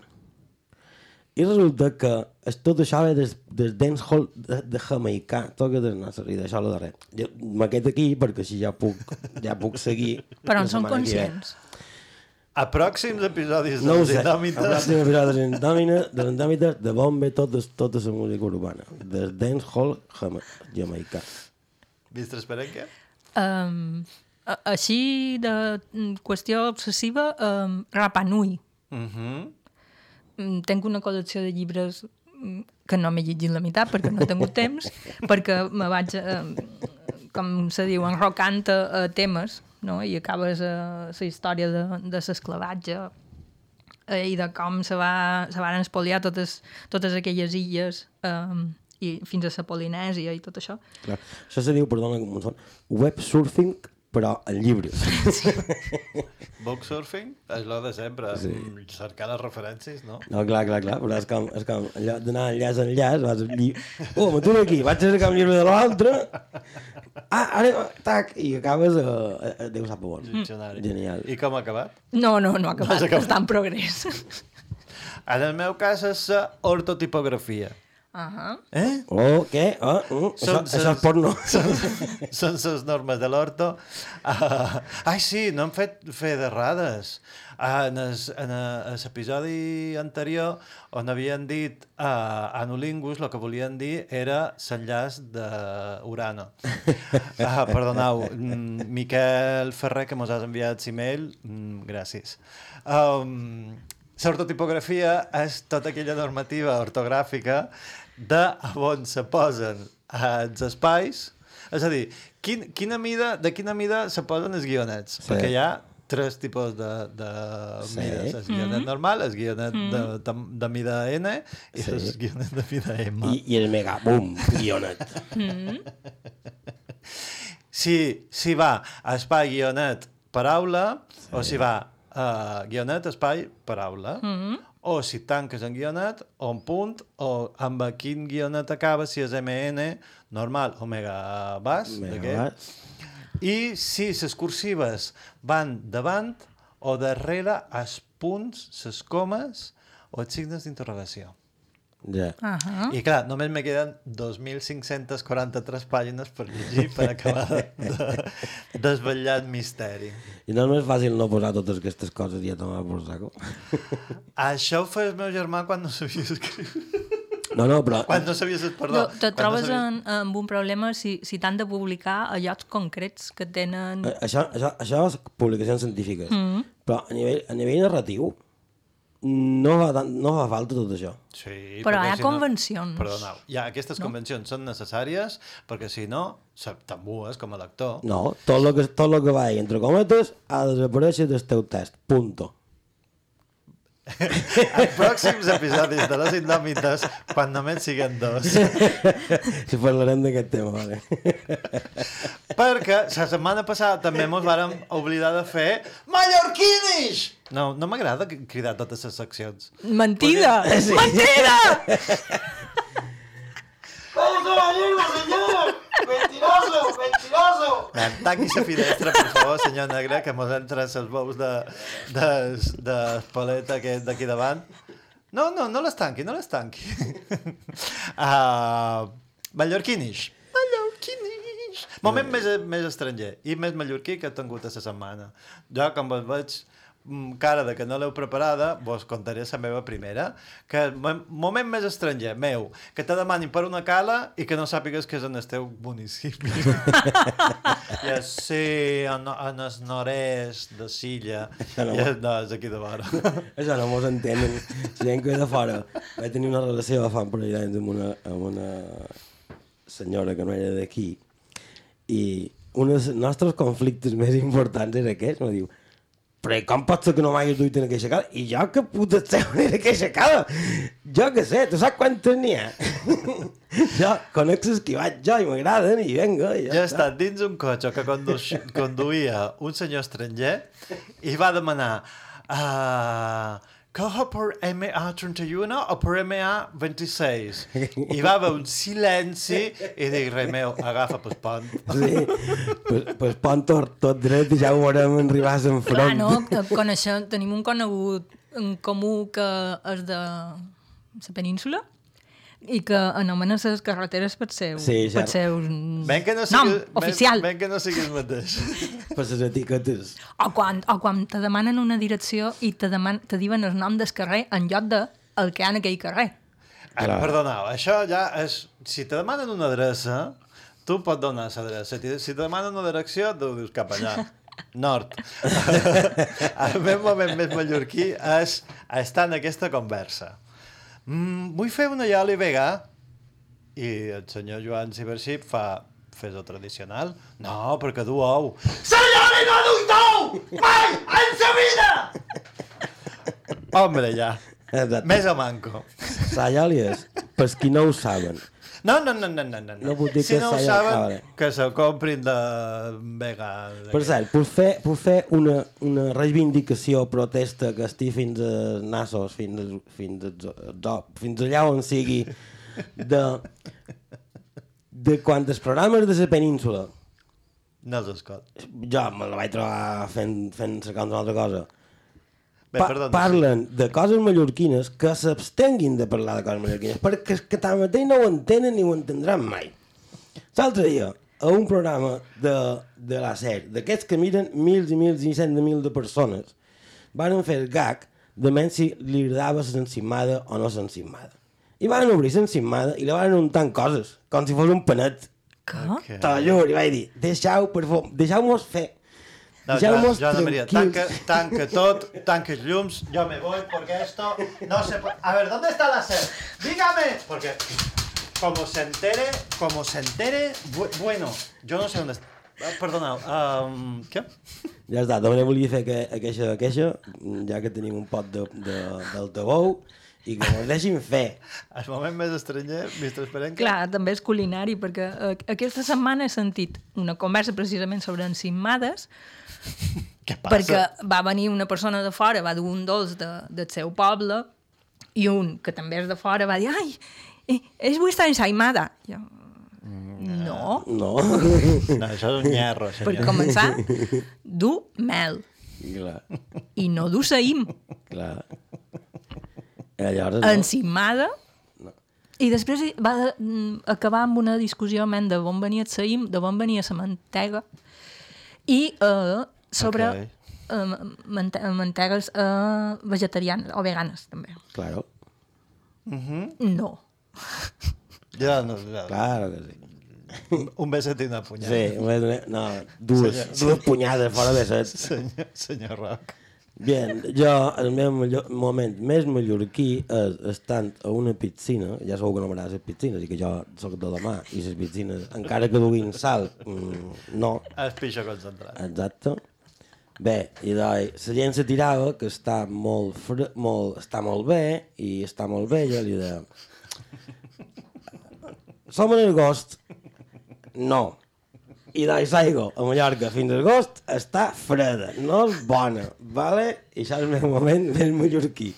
I resulta que és tot això ve des, des dancehall de, de Jamaicà, tot que del Nasser, i d'això lo darrer. Jo me quedo aquí perquè així ja puc, ja puc seguir. Però la en són que ve. A pròxims episodis No ho dels sé. Indòmites... El pròxim episodi de l'Indòmina- de l'Indòmites, de ve tota, tota la música urbana. Des dancehall jama, jamaicà. Per què? Um, a- així de mm, qüestió obsessiva, um, Rapanui. Uh -huh. Mm, Tenc una col·lecció de llibres mm, que no m'he llegit la meitat perquè no he tingut temps, perquè me vaig, eh, com se diu, enrocant a, a temes, no? i acabes a la història de, de l'esclavatge eh, i de com se, va, se van espoliar totes, totes aquelles illes eh, i fins a la Polinèsia i tot això. Clar. Això se diu, perdona, un web surfing, però en llibres. <laughs> Booksurfing? És lo de sempre. Sí. Sí. Cercar les referències, no? No, clar, clar, clar, però és com, és com allò d'anar enllaç a enllaç, vas allí, oh, m'aturo aquí, vaig a cercar un llibre de l'altre, ah, ara, tac, i acabes a, a, a Déu sap on. Diccionari. Genial. I com ha acabat? No, no, no ha acabat, has acabat. està en progrés. En el meu cas és la ortotipografia. Ahà. Eh? Oh, què? Oh, mm, això, això és porno. <laughs> Són, són les normes de l'orto. Uh, ai, sí, no hem fet fer d'errades. Uh, en es- en l'episodi anterior, on havien dit uh, anulingus, el que volien dir era l'enllaç d'Urano. Uh, perdoneu, mm, Miquel Ferrer, que mos has enviat e-mail, mm, gràcies. Um, L'ortotipografia és tota aquella normativa ortogràfica de on se posen els espais, és a dir, quin, quina mida, de quina mida se posen els guionets, Sí. perquè hi ha tres tipus de, de Sí. mides, el guionet normal, el guionet de, de, de mida N i Sí. el guionet de mida M. I, I el mega boom, guionet. Si, si va a espai guionet paraula, sí. o si va a guionet espai paraula, mm -hmm. O si tanques en guionet, o en punt, o amb quin guionet acaba, si és MN, normal, o mega bas, Mega d'aquest. bas. I si les cursives van davant o darrere els punts, les comes o els signes d'interrogació. Ja. Ahà. I clar, només me queden 2.543 pàgines per llegir per acabar de, de desvetllar el misteri. I no és més fàcil no posar totes aquestes coses i a tomar por saco. Això ho feia el meu germà quan no sabia escriure. No, no, però... Quan no sabies... Perdó. No, te quan no trobes sabies- en, amb un problema si, si t'han de publicar a llocs concrets que tenen... Eh, Això, això, això és publicacions científiques. Mm. Però a nivell, a nivell narratiu no tant, no fa falta tot això. Sí, Però hi ha si convencions. No, perdoneu, ja, aquestes No? convencions són necessàries perquè si no, se- t'embues com a lector. No, tot el que, tot lo que va entre cometes, ha de desaparèixer del teu test. Punto. <laughs> Els pròxims episodis de les Indòmites, quan només siguen dos. <laughs> si parlarem d'aquest tema, vale. <laughs> Perquè la setmana passada també mos vàrem oblidar de fer Mallorquinis! No, no m'agrada cridar totes les seccions. Mentida! Sí. Mentida! ¡Mentiroso! ¡Mentiroso! Tanqui la finestra, per favor, senyor Negre, que mos entra els bous de, de, de paleta que d'aquí davant. No, no, no les tanqui, no les tanqui. <laughs> uh, mallorquinish. Mallorquinish. Moment més, més estranger i més mallorquí que he tingut a la setmana. Jo, com vos veig cara de que no l'heu preparada, vos contaré la meva primera, que mo- moment més estranger, meu, que te demanin per una cala i que no sàpigues que és en el teu municipi. I és, sí, en, en el nord-est de Silla. No I és, no, és aquí de vora. <laughs> Això no mos entenen. Si gent que ve de fora vaig tenir una relació fa un parell d'anys amb una, amb una senyora que no era d'aquí i un dels nostres conflictes més importants era aquest, me diu però com pot ser que no m'hagis duit en aquella casa? I jo que puta seu en aquella casa? Jo que sé, tu saps quantes <laughs> n'hi ha? jo conec vaig jo i m'agraden i venga. I Ja he estat dins un cotxe que condu conduïa un senyor estranger i va demanar uh, cojo per MA31 o per MA26? I va haver un silenci i dic, rei meu, agafa pel pont. Sí, pues, pues pon tot, tot dret i ja ho veurem arribar a Clar, front. no? Que Coneixem, tenim un conegut en comú que és de la península i que anomena les carreteres per seu, Sí, per cert. seus Ben que no nom siguis, oficial. Ben, ben que no siguis mateix. Per les etiquetes. O quan, o quan te demanen una direcció i te, deman, te diuen el nom del carrer en lloc de el que hi ha en aquell carrer. Ah, perdoneu, això ja és... Si te demanen una adreça, tu pots donar l'adreça. Si si te demanen una direcció, tu dius cap allà. <laughs> Nord. <laughs> el meu moment més mallorquí és estar en aquesta conversa. Mm, vull fer una llali vegà. I el senyor Joan Cibership fa fes el tradicional. No, perquè du ou. Senyora, no duc ou! Mai! En sa vida! Hombre, ja. Exacte. Més a manco. Sayàlies, pels qui no ho saben. No, no, no, no, no, no. No vull dir si que no ho saben, vale. que se comprin de vega. Per cert, puc fer, puc fer una, una reivindicació, protesta que estigui fins a nassos, fins, a, fins, a, zo- fins allà on sigui, de, de quan els programes de la península No els escot. jo me la vaig trobar fent, fent cercant una altra cosa Bé, pa perdona, parlen de coses mallorquines que s'abstenguin de parlar de coses mallorquines, perquè és que tanmateix no ho entenen ni ho entendran mai. L'altre dia, a un programa de, de la SER, d'aquests que miren mils i mils i cent de mil de persones, van fer el gag de menys si li agradava l'encimada o no l'encimada. I van obrir l'encimada i li van untar coses, com si fos un panet. Què? Okay. Te lo juro, i vaig dir, deixeu, per favor, deixeu-nos fer. No, Deixeu-nos Joan, Joan María, tanca, tanca tot, tanca els llums, yo me voy porque esto no se puede... A ver, ¿dónde está la sed? Dígame, porque como se entere, como se entere, bu- bueno, yo no sé dónde está. Ah, Perdona, um, què? Ja està, també volia fer que, aquesta queixa, ja que tenim un pot de, de, d'altavou, i que ens deixin fer. El moment més estranyer, Mr. Esperenca. Clar, també és culinari, perquè eh, aquesta setmana he sentit una conversa precisament sobre encimades, <laughs> Què passa? perquè va venir una persona de fora, va dur un dolç de, del seu poble, i un que també és de fora va dir, ai, eh, és vostra ensaimada. Jo, no, No. <laughs> No, això és un nyerro, per començar, <laughs> du mel clar, i no du saïm. clar. I llavors, no. encimada i després va mm, acabar amb una discussió men, de on venia el saïm, de on venia la mantega i eh, sobre Ok. eh, mante mantegues eh, vegetarianes o veganes també. Claro, No. Ja, no, ja. claro que sí. Un beset i una punyada. Sí, només- no, dues, Senyor- dues punyades fora de set. Senyor, senyor Roc. Bien, jo, el meu millor, moment més mallorquí és estant a una piscina, ja sabeu que no m'agrada les piscines, i que jo sóc de la mà, i les piscines, encara que duguin sal, mm, no, És pitjor concentrat. Exacte. Bé, i doncs, la gent se tirava, que està molt, fre molt, està molt bé, i està molt bé, jo li deia... Som en agost? No. I l'aigua a Mallorca fins a agost està freda, no és bona, vale? I això és el meu moment més mallorquí.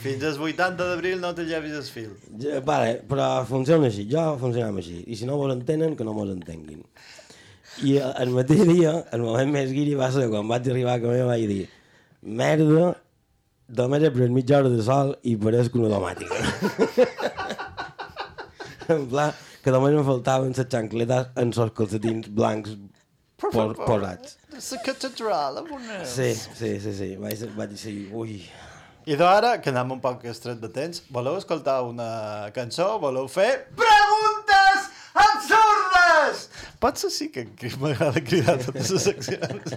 Fins als 80 d'abril no te llevis el fil. Ja, vale, però funciona així, jo funcionam així. I si no mos entenen, que no mos entenguin. I el mateix dia, el moment més guiri va ser quan vaig arribar a casa vaig dir merda, només he pres mitja hora de sol i paresc una domàtica. <laughs> en pla, que només em faltaven les xancletes en els calcetins blancs por, posats. La catedral, aboneu. Sí, sí, sí, sí. Vaig, vaig dir, ui, I d'ara, que anem un poc estret de temps, voleu escoltar una cançó? Voleu fer preguntes absurdes? Potser sí que, que m'agrada cridar totes les seccions.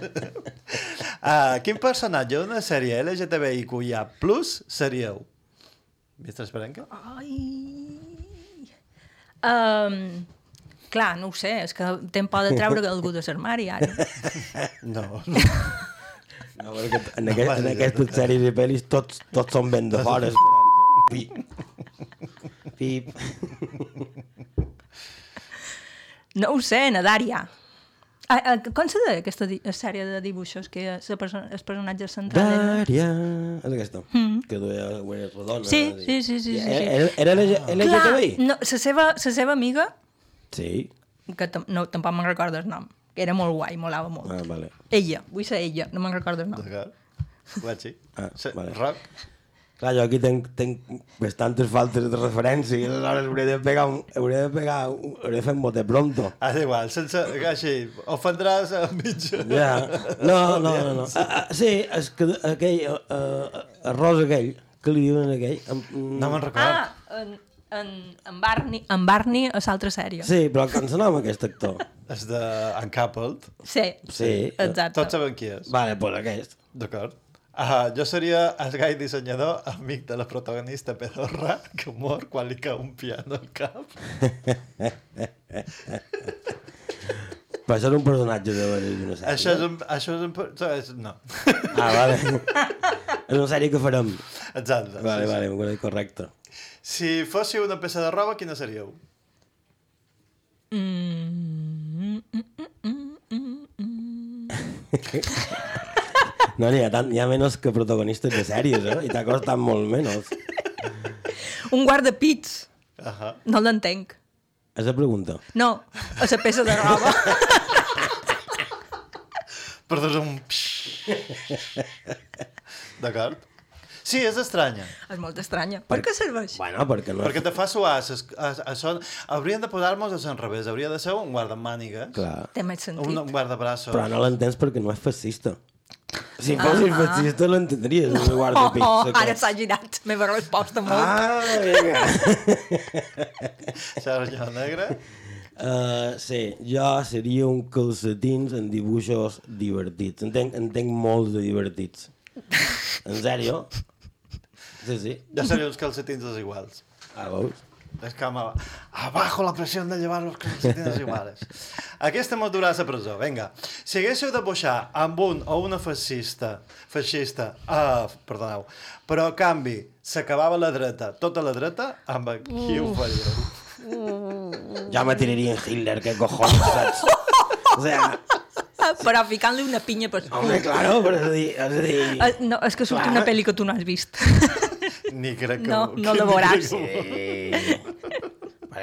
uh, <laughs> quin personatge d'una sèrie LGTBIQIA+, seríeu? Mestre Esperenca? Ai... Um, clar, no ho sé, és que te'n por de treure algú de l'armari, ara. <laughs> No. No, perquè en, aquest, en aquestes sèries i pel·lis tots, tots són ben de fora esperant. Pip. Pip. No ho sé, Nadària. Ah, ah, com se deia aquesta di sèrie de dibuixos que la perso el personatge central. Dària. És aquesta. Mm. Que duia ulleres rodones. Sí, i- sí, sí, sí, sí, sí. Era, era LG LGTBI? No, la seva, la seva amiga, Sí. que no, tampoc me'n recordo el nom, que era molt guai, molava molt. Ah, vale. Ella, vull ser ella, no me'n recordo el nom. D'acord. Guachi. Ah, Sí, vale. Roc? Clar, jo aquí tenc, tenc bastantes faltes de referència i aleshores hauré de pegar un, hauré de pegar un, hauré de fer un bote pronto. Ah, és igual, sense... Així, ofendràs a mig... Ja. No, no, no. no. Ah, ah, sí, és que aquell, uh, uh, arròs aquell, que li diuen aquell... em- No me'n record. Ah, en, en, en Barney, en Barney a l'altra sèrie. Sí, però com se nom aquest actor? És de Uncoupled. Sí, Sí. exacte. Tots saben qui és. Vale, pues aquest. D'acord. Ah, jo seria el gai dissenyador, amic de la protagonista pedorra, <laughs> que mor quan li cau un piano al cap. Però això és un personatge de d'una sèrie. Això és un... Això és un... per- és- No. Ah, vale. és una sèrie que farem. Exacte. Vale, sí, vale, sí. correcte. Si fóssiu una peça de roba, quina seríeu? Mm, mm, mm, mm, mm. <laughs> No, n'hi ha, tant, n'hi ha menys que protagonistes de sèries, eh? I t'ha costat molt menys. Un guardapits. Ahà. No l'entenc. És la pregunta. No, a la peça de roba. Perdó, un... D'acord? Sí, és estranya. És molt estranya. Per, què serveix? Bueno, perquè no... Perquè te fa suar. ses- a- a- Això, haurien de posar-nos a l'enrevés. Hauria de ser un guardamànigues. Clar. Té més sentit. Un, un guardabraços. Però no l'entens perquè no és fascista. Si fossis Ah. fascista l'entendries, un guarda Oh, oh, ara s'ha girat. Meva resposta molt. Ah, vinga. <laughs> Sergio Negre. Uh, sí, jo seria un calcetins amb dibuixos divertits. Entenc, entenc molts de divertits. En sèrio? Sí, sí. Ja serien uns calcetins desiguals. Ah, veus? És que ama... Abajo la pressió de llevar los calcetines iguales. Aquesta mos durà a la presó. Vinga. Si haguéssiu de boixar amb un o una fascista, feixista, uh, perdoneu, però a canvi s'acabava la dreta, tota la dreta, amb qui ho faríeu? Ja me tiraria en Hitler, que cojones, saps? O sea, Però ficant-li una pinya per home, claro, però és a dir... És a dir... Eh, No, és que surt Clar. una pel·li que tu no has vist. Ni crec que... No, no la veuràs. Sí.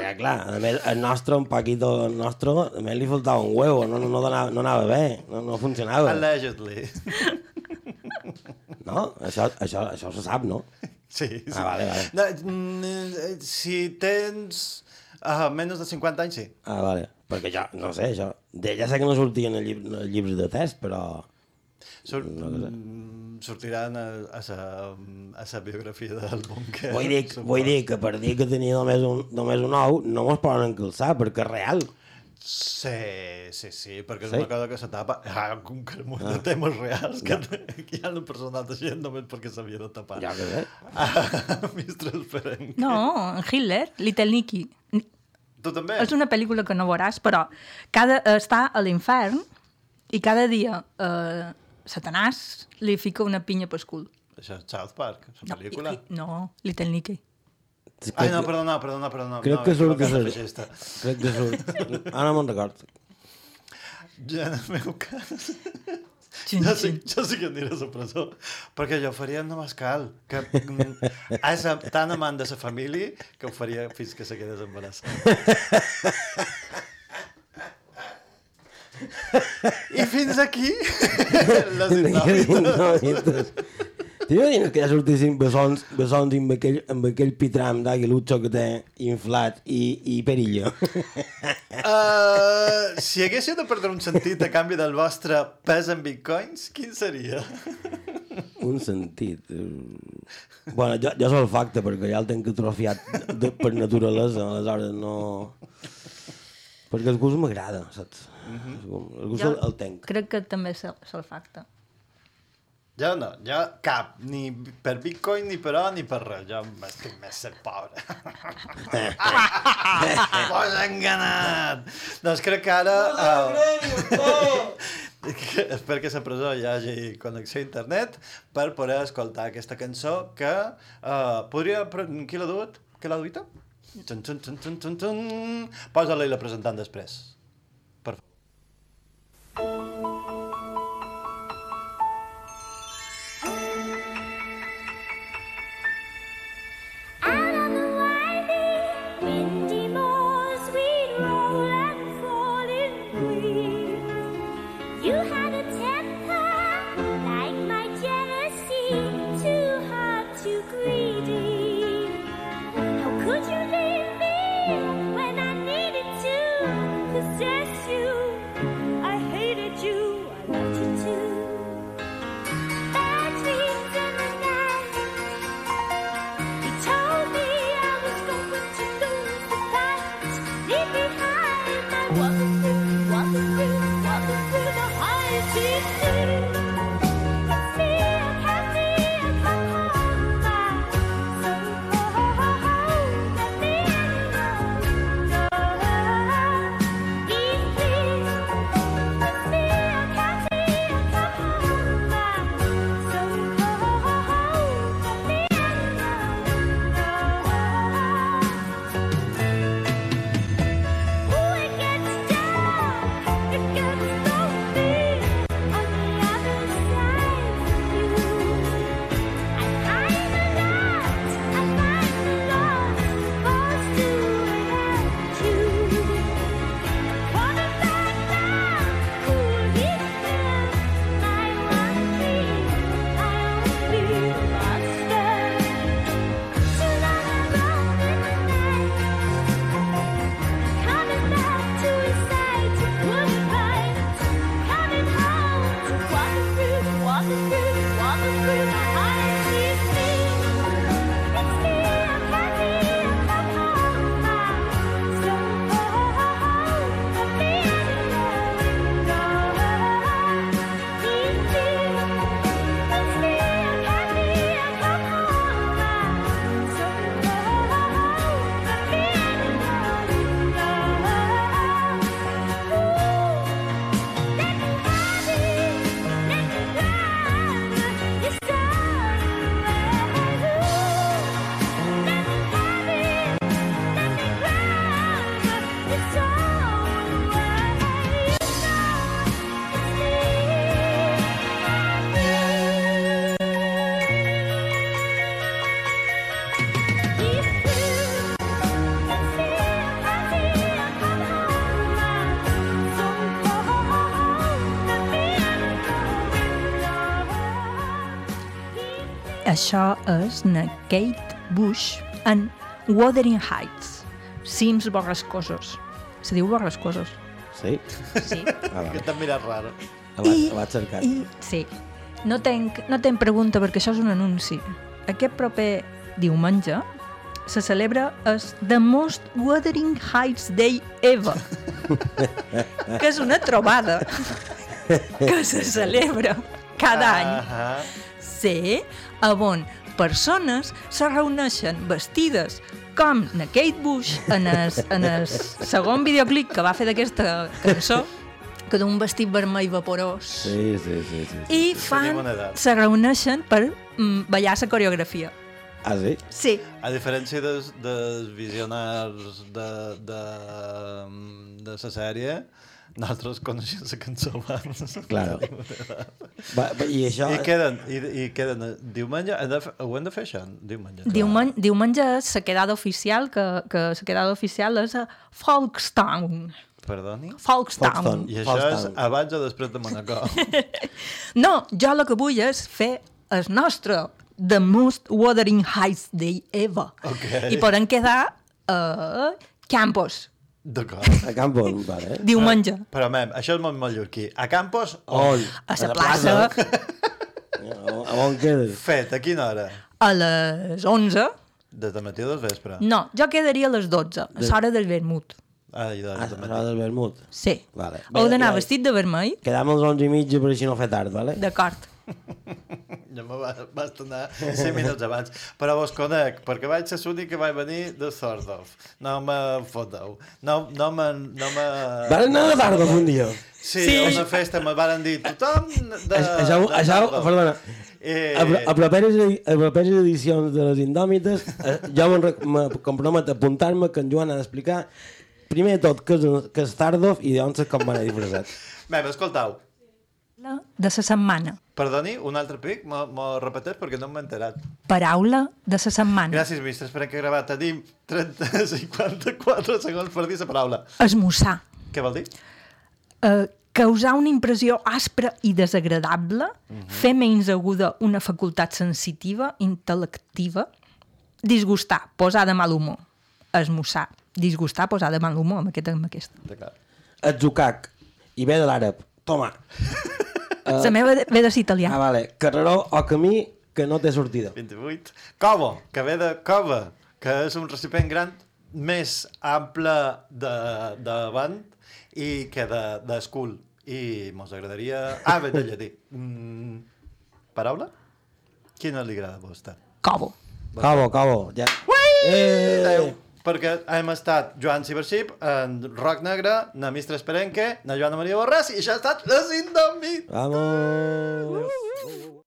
Perquè, clar, a més, el nostre, un poquito, el nostre, a més li faltava un huevo, no, no, no, donava, no anava bé, no, no funcionava. Allegedly. No? Això, això, això se sap, no? Sí, sí. Ah, vale, vale. No, mm, si tens uh, menys de 50 anys, sí. Ah, vale. Perquè jo, no sé, això... De, ja sé que no llibres, els llibres de test, però... Sur No ho sé. mm, sortiran a, a, sa, a sa biografia del búnquer. Vull dir, vull dir que per dir que tenia només un, només un ou, no mos poden encalçar, perquè és real. Sí, sí, sí, perquè és Sí? una cosa que se tapa. Ah, com que molt de temes reals, que, que hi ha un personal de gent només perquè s'havia de tapar. Ja que sé. Ah. <laughs> No, en Hitler, Little Nicky. Tu també? És una pel·lícula que no veuràs, però cada, està a l'infern i cada dia eh, Satanàs li fica una pinya pel cul. Això és South Park, la pel·lícula. i- no, Little Nicky. Ai, no, perdona, perdona, perdona. Crec no, que surt... equivocat, Que feixista. Crec que surt... <laughs> Ara no me'n record. Ja en el meu cas... Xin, jo, sí, jo sí que aniré a la presó, perquè jo faria no cal, que mm, és a- tan amant de la família que ho faria fins que se quedés embarassada. <laughs> I fins aquí <laughs> les indòmites. T'imagines que ja sortissin bessons, bessons amb aquell, amb aquell pitram d'aguilutxo que té inflat i, i perillo? <laughs> Uh, si haguéssiu de perdre un sentit a canvi del vostre pes en bitcoins, quin seria? Un sentit. eh, Bueno, jo, jo soc el facte, perquè ja el tenc atrofiat de, per naturalesa, aleshores no... Perquè el gust m'agrada, saps? El gust el, el tenc. Crec que també se'l se facta. Jo no, jo cap, ni per bitcoin, ni per or, ni per res. Jo estic més ser pobre. <laughs> Pues enganat! Doncs crec que ara... Uh, <laughs> espero que a la presó hi hagi connexió a internet per poder escoltar aquesta cançó que uh, podria... Qui l'ha duit? Qui l'ha duit? Tun, tun, tun, tun, tun, tun. Posa-la i la presentant després. Whoa. Això és na Kate Bush en Wuthering Heights, cims borrascosos. Se diu borrascosos. Sí? Sí. Ah, Que t'han mirat raro. La vaig, la vaig cercar. I, sí. No tenc, no tenc pregunta perquè això és un anunci. Aquest proper diumenge se celebra es The Most Wuthering Heights Day Ever, <laughs> que és una trobada que se celebra cada any. Ahà. Sí, a on persones se reuneixen vestides com na Kate Bush en el, en el segon videoclip que va fer d'aquesta cançó, que d'un vestit vermell vaporós. Sí, sí, sí. sí. I Tenim fan, se reuneixen per mm, ballar la coreografia. Ah, sí? Sí. A diferència dels, dels visionars de, de, de la sèrie, nosaltres coneixem la cançó abans. Claro. Va, va, I això... I queden, i, i queden eh, diumenge, hem de, ho hem de fer això, diumenge. Diumenge, diumenge la quedada oficial, que, que la quedada oficial és a Folkestown. Perdoni? Folkestown. I això és abans o després de Monaco. <laughs> No, jo el que vull és fer el nostre The Most Wuthering Heights Day Ever. Ok. I podem quedar a Campos, D'acord. A Campos, vale. diumenge. Però, mem, això és molt mallorquí. A Campos, On? A la plaça, <laughs> A on quedes? Fet, a quina hora? a les 11. Des de matí o del vespre? No, jo quedaria a les 12, a l'hora del vermut. Ah, i de, A de del vermut. Sí. Vale. Heu d'anar vestit de vermell? Quedam als 11 i mitja per així no fer tard, vale? D'acord. <laughs> Ja me va, vas anar 5 minuts abans. Però vos conec, perquè vaig ser l'únic que vaig venir de Sordov. No me foteu. No, no me... No me... Van anar a tarda un dia. Sí, Sí. a una festa me van dir tothom de... Això, de això, Sordov. perdona, Eh, a, a, properes, a properes edicions de les Indòmites, eh, jo me'n rec- me compromet a apuntar-me que en Joan ha d'explicar primer de tot què és, què és Tardov i llavors com van a disfressat. Bé, escoltau, De la setmana. perdoni, un altre pic, m'ho repeteix perquè no m'he enterat. Paraula de la setmana. Gràcies, mistre, esperem que he gravat. Tenim 30, 54 <laughs> segons per dir la paraula. Esmossar. Què vol dir? eh, causar una impressió aspra i desagradable, fer menys aguda una facultat sensitiva, intel·lectiva, disgustar, posar de mal humor, esmossar, disgustar, posar de mal humor, amb aquesta. Amb aquesta. D'acord. Atzucac, i ve de l'àrab. Toma. <laughs> Uh, la meva ve de ser italià. Ah, vale. Carreró o camí que no té sortida. 28. Covo, que ve de cova, que és un recipient gran més ample de, de davant i que de, d'escul. I mos agradaria... Ah, ve de llatí. Mm, paraula? Quina li agrada a vostè? Covo. Cabo, cabo. Ja. Eh! Perquè hem estat Joan Cibership, en Roc Negre, na Mistre Esperenque, na Joana Maria Borràs, i això ha estat les Indomit! Vamos.